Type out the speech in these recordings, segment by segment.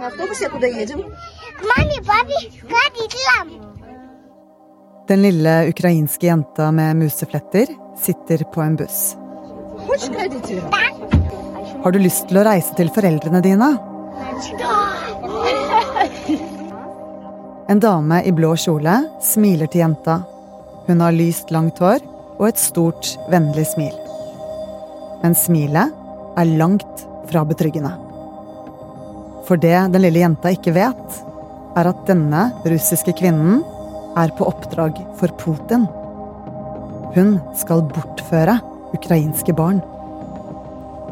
На автобусе куда едем? К маме, папе, к родителям. Den lille ukrainske jenta med musefletter sitter på en buss. Хочешь к родителям? Har du lyst til å reise til foreldrene dine? En dame i blå kjole smiler til jenta. Hun har lyst, langt hår og et stort, vennlig smil. Men smilet er langt fra betryggende. For det den lille jenta ikke vet, er at denne russiske kvinnen er på oppdrag for Putin. Hun skal bortføre ukrainske barn.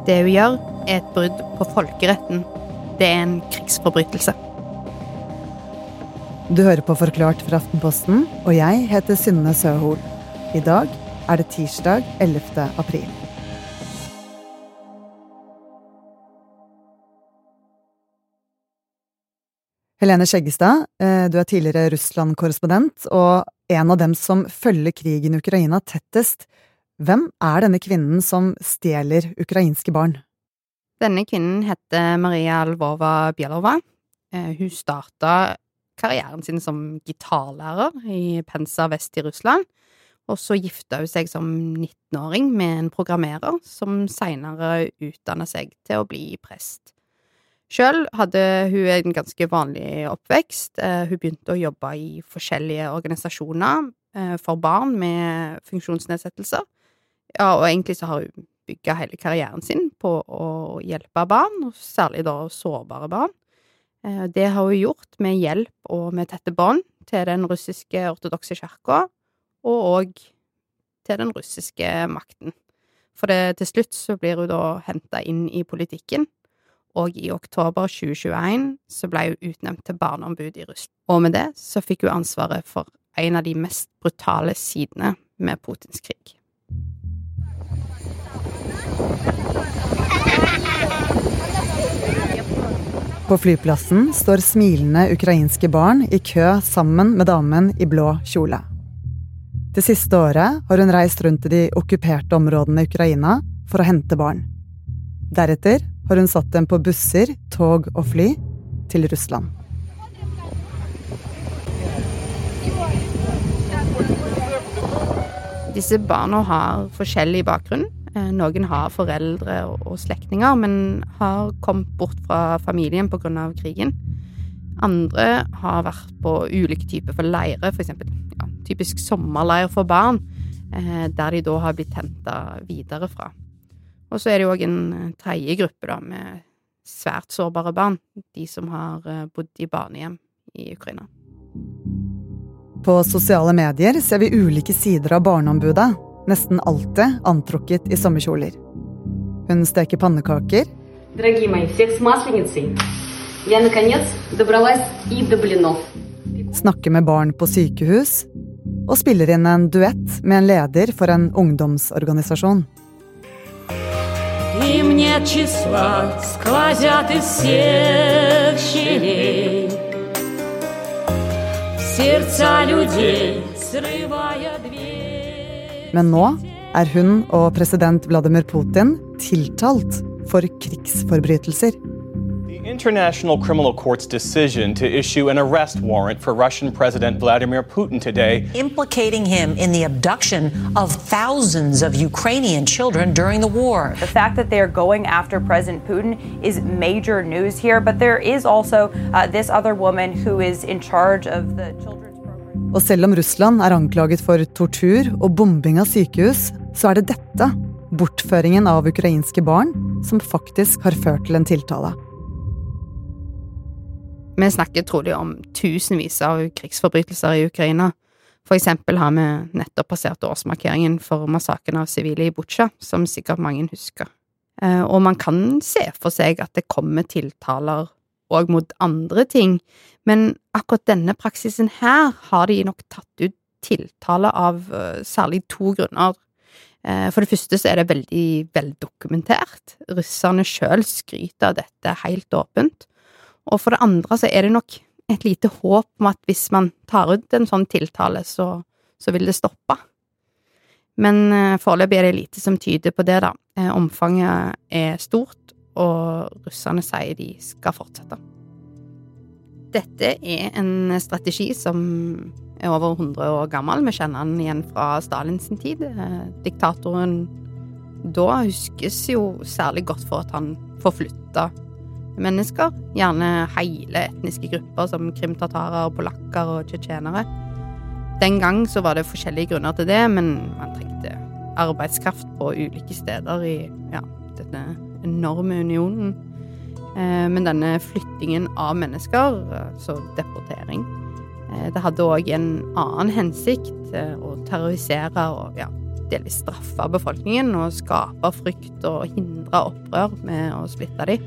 Det hun gjør, er et brudd på folkeretten. Det er en krigsforbrytelse. Du hører på Forklart fra Aftenposten, og jeg heter Synne Søhol. I dag er det tirsdag 11. april. Helene Skjeggestad, eh, du er tidligere Russland-korrespondent, og en av dem som følger krigen i Ukraina tettest. Hvem er denne kvinnen som stjeler ukrainske barn? Denne kvinnen heter Maria Lvova Bjelova. Eh, Hun starta karrieren sin som gitarlærer i Pensa vest i Russland. Og så gifta hun seg som 19-åring med en programmerer, som seinere utdanna seg til å bli prest. Sjøl hadde hun en ganske vanlig oppvekst. Eh, Hun begynte å jobbe i forskjellige organisasjoner eh, for barn med funksjonsnedsettelser. Ja, og egentlig så har hun bygga hele karrieren sin på å hjelpe barn, og særlig da sårbare barn. Eh, Det har hun gjort med hjelp og med tette bånd til den russiske ortodokse kirka, og òg til den russiske makten. For det, til slutt så blir hun da henta inn i politikken, og i oktober 2021 så ble hun utnevnt til barneombud i Russland. Og med det så fikk hun ansvaret for en av de mest brutale sidene med Putins krig. På flyplassen står smilende ukrainske barn i kø sammen med damen i blå kjole. Det siste året har hun reist rundt i de okkuperte områdene i Ukraina for å hente barn. Deretter har hun satt dem på busser, tog og fly til Russland. Disse barna har forskjellig bakgrunn. Eh, Noen har foreldre og- slektninger, men har kommet bort fra familien av krigen. Andre har vært på ulike typer for leire, for eksempel ja, typisk sommerleir for barn, eh, der de da har blitt henta videre fra. Og så er det jo òg en eh, tredje gruppe, da, med svært sårbare barn. De som har eh, bodd i barnehjem i Ukraina. På sosiale medier ser vi ulike sider av Barneombudet, nesten alltid antrukket i sommerkjoler. Hun steker pannekaker. Snakker med barn på sykehus og spiller inn en duett med en leder for en ungdomsorganisasjon Им нет числа, сквозят из всех щелей Сердца людей, срывая дверь Men nå er hun og president Vladimir Putin tiltalt for krigsforbrytelser. The International Criminal Court's decision to issue an arrest warrant for Russian President Vladimir Putin today implicating him in the abduction of thousands of Ukrainian children during the war. The fact that they're going after President Putin is major news here, but there is also uh, this other woman who is in charge of the children's program. Og selv om Russland er anklaget for tortur og bombing av sykehus, så er det dette, bortføringen av ukrainske barn, som faktisk har ført til en tiltale. Vi snakker trolig om tusenvis av krigsforbrytelser i Ukraina. For eksempel har vi nettopp passert årsmarkeringen for massakren av sivile i Butsja, som sikkert mange husker. Eh, Og man kan se for seg at det kommer tiltaler òg mot andre ting, men akkurat denne praksisen her har de nok tatt ut tiltale av eh, særlig to grunner. Eh, For det første så er det veldig veldokumentert. Russerne sjøl skryter av dette helt åpent. Og for det andre så er det nok et lite håp om at hvis man tar ut en sånn tiltale, så, så vil det stoppe. Men eh, foreløpig er det lite som tyder på det, da. Eh, Omfanget er stort, og russerne sier de skal fortsette. Dette er en strategi som er over 100 år gammel. Vi kjenner den igjen fra Stalins tid. Eh, diktatoren da huskes jo særlig godt for at han forflytta mennesker. Gjerne hele etniske grupper som krimtatarer, polakker og tsjetsjenere. Den gang så var det forskjellige grunner til det, men man trengte arbeidskraft på ulike steder i ja, denne enorme unionen. Eh, men denne flyttingen av mennesker, altså deportering, eh, det hadde òg en annen hensikt, å terrorisere og ja, delvis straffe befolkningen og skape frykt og hindre opprør med å splitte dem.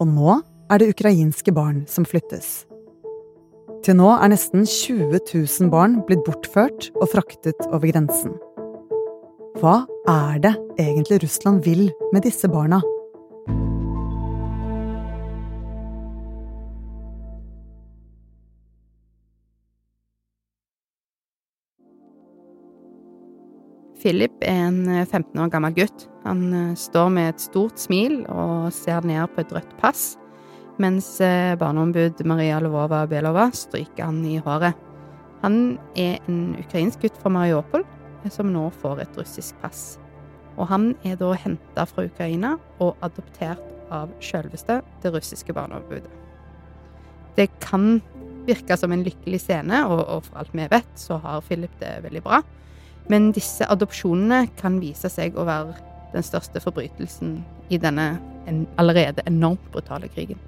Og nå er det ukrainske barn som flyttes. Til nå er nesten 20 000 barn blitt bortført og fraktet over grensen. Hva er det egentlig Russland vil med disse barna? Philip er en 15 år gammel gutt. Han eh, står med et stort smil og ser ned på et rødt pass, mens eh, barneombud Maria Lvova Belova stryker han i håret. Han er en ukrainsk gutt fra Mariupol eh, som nå får et russisk pass. Og han er da henta fra Ukraina og adoptert av sjølveste det russiske barneombudet. Det kan virke som en lykkelig scene, og, og for alt vi vet, så har Philip det veldig bra. Men disse adopsjonene kan vise seg å være den største forbrytelsen i denne allerede enormt brutale krigen.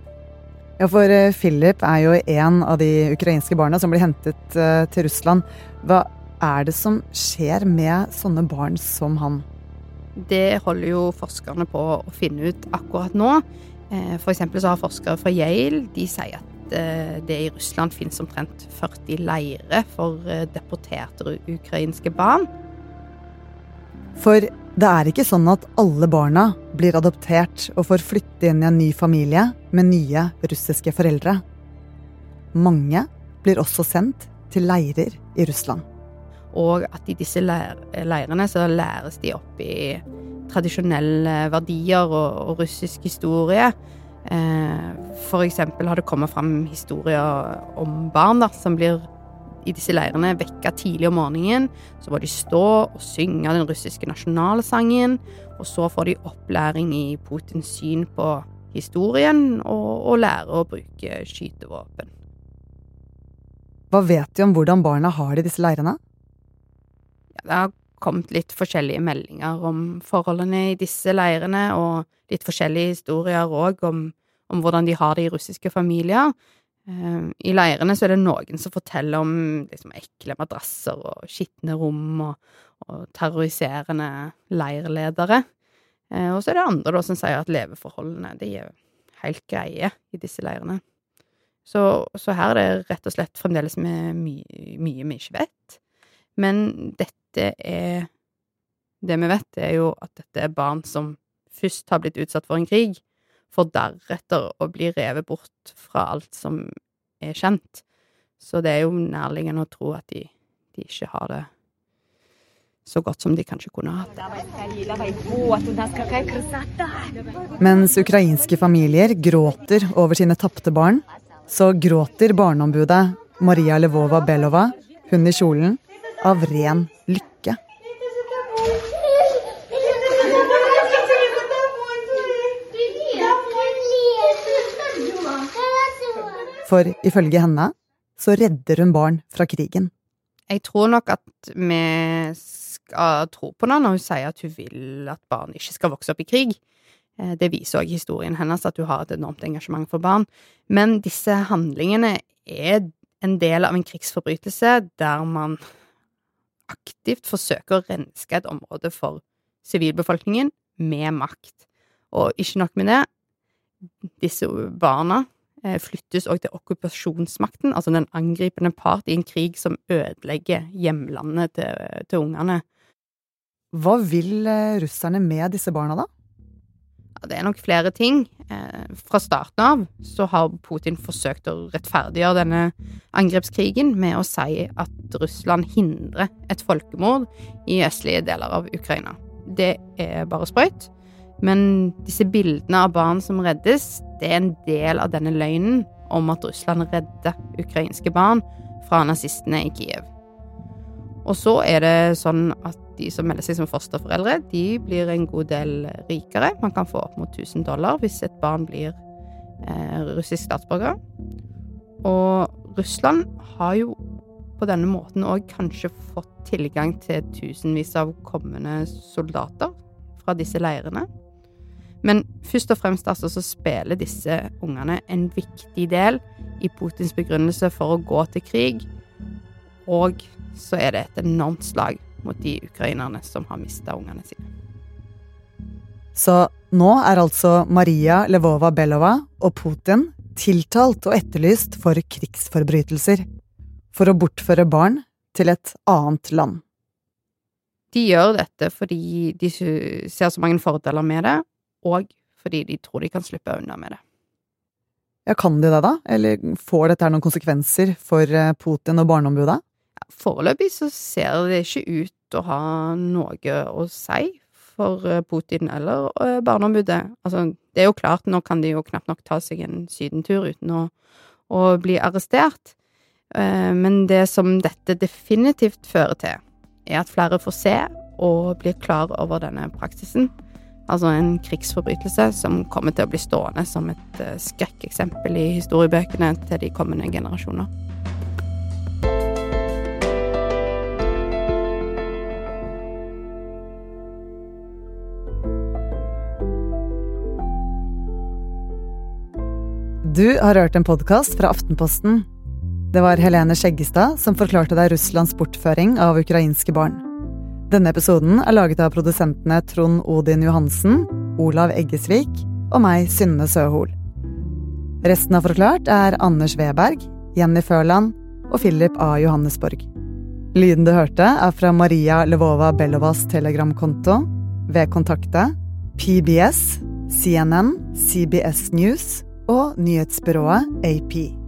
Ja, for eh, Philip er jo en av de ukrainske barna som blir hentet uh, til Russland. Hva er det som skjer med sånne barn som han? Det holder jo forskerne på å finne ut akkurat nå. Eh, for så har forskere fra Yale de sier at Eh, det i Russland finnes omtrent 40 leirer for eh, deporterte ukrainske barn. For det er ikke sånn at alle barna blir adoptert og får flytte inn i en ny familie med nye russiske foreldre. Mange blir også sendt til leirer i Russland. Og at i disse leirene så læres de opp i tradisjonelle verdier og, russisk historie. Eh, for eksempel har det kommet fram historier om barn da, som blir i disse leirene vekka tidlig om morgenen. Så må de stå og synge den russiske nasjonalsangen, og så får de opplæring i Putins syn på historien, og, og lære å bruke skytevåpen. Hva vet de om hvordan barna har det i disse leirene? Ja, det har kommet litt forskjellige meldinger om forholdene i disse leirene, og litt forskjellige historier òg om, om, hvordan de har det i russiske familier. Eh, I leirene så er det noen som forteller om liksom, ekle madrasser og skitne rom og, og terroriserende leirledere. Eh, og så er det andre da, som sier at leveforholdene de er helt greie i disse leirene. Så, så her er det rett og slett fremdeles mye, mye vi ikke vet. Men dette er Det vi vet, er jo at dette er barn som først har blitt utsatt for en krig, for deretter å bli revet bort fra alt som er kjent. Så det er jo nærliggende å tro at de, de ikke har det så godt som de kanskje kunne hatt. Mens ukrainske familier gråter over sine tapte barn, så gråter barneombudet Maria Levova Belova, hun i kjolen, av ren lykke. For ifølge henne så redder hun barn fra krigen. Jeg tror nok at vi skal tro på henne når hun sier at hun vil at barn ikke skal vokse opp i krig. Eh, det viser òg historien hennes, at hun har et enormt engasjement for barn. Men disse handlingene er en del av en krigsforbrytelse der man aktivt forsøker å renske et område for sivilbefolkningen med makt. Og ikke nok med det, disse barna flyttes òg til okkupasjonsmakten, altså den angripende part i en krig som ødelegger hjemlandet til, til ungene. Hva vil eh, russerne med disse barna, da? Ja, det er nok flere ting. Eh, fra starten av så har Putin forsøkt å rettferdiggjøre denne angrepskrigen med å si at Russland hindrer et folkemord i østlige deler av Ukraina. Det er bare sprøyt. Men disse bildene av barn som reddes, det er en del av denne løgnen om at Russland redder ukrainske barn fra nazistene i Kiev. Og så er det sånn at de som melder seg som fosterforeldre, de blir en god del rikere. Man kan få opp mot 1000 dollar hvis et barn blir eh, russisk statsborger. Og Russland har jo på denne måten òg kanskje fått tilgang til tusenvis av kommende soldater fra disse leirene. Men først og fremst altså, så spiller disse ungene en viktig del i Putins begrunnelse for å gå til krig. Og så er det et enormt slag mot de ukrainerne som har mista ungene sine. Så nå er altså Maria Levova-Belova og Putin tiltalt og etterlyst for krigsforbrytelser. For å bortføre barn til et annet land. De gjør dette fordi de ser så mange fordeler med det, og fordi de tror de kan slippe unna med det. Ja, Kan de det, da? Eller får dette noen konsekvenser for eh, Putin og Barneombudet? Foreløpig så ser det ikke ut til å ha noe å si for eh, Putin eller eh, Barneombudet. Altså, det er jo klart, nå kan de jo knapt nok ta seg en sydentur uten å, å bli arrestert. Men det som dette definitivt fører til, er at flere får se og blir klar over denne praksisen. Altså en krigsforbrytelse som kommer til å bli stående som et eh, skrekkeksempel i historiebøkene til de kommende generasjoner. Du har hørt en podkast fra Aftenposten. Det var Helene Skjeggestad som forklarte deg Russlands bortføring av ukrainske barn. Denne episoden er laget av produsentene Trond Odin Johansen, Olav Eggesvik og meg, Synne Søhol. Resten av Forklart er Anders Weberg, Jenny Førland og Philip A. Johannesborg. Lyden du hørte, er fra Maria Levova Bellovas telegramkonto, ved Kontakte, PBS, CNN, CBS News og nyhetsbyrået AP.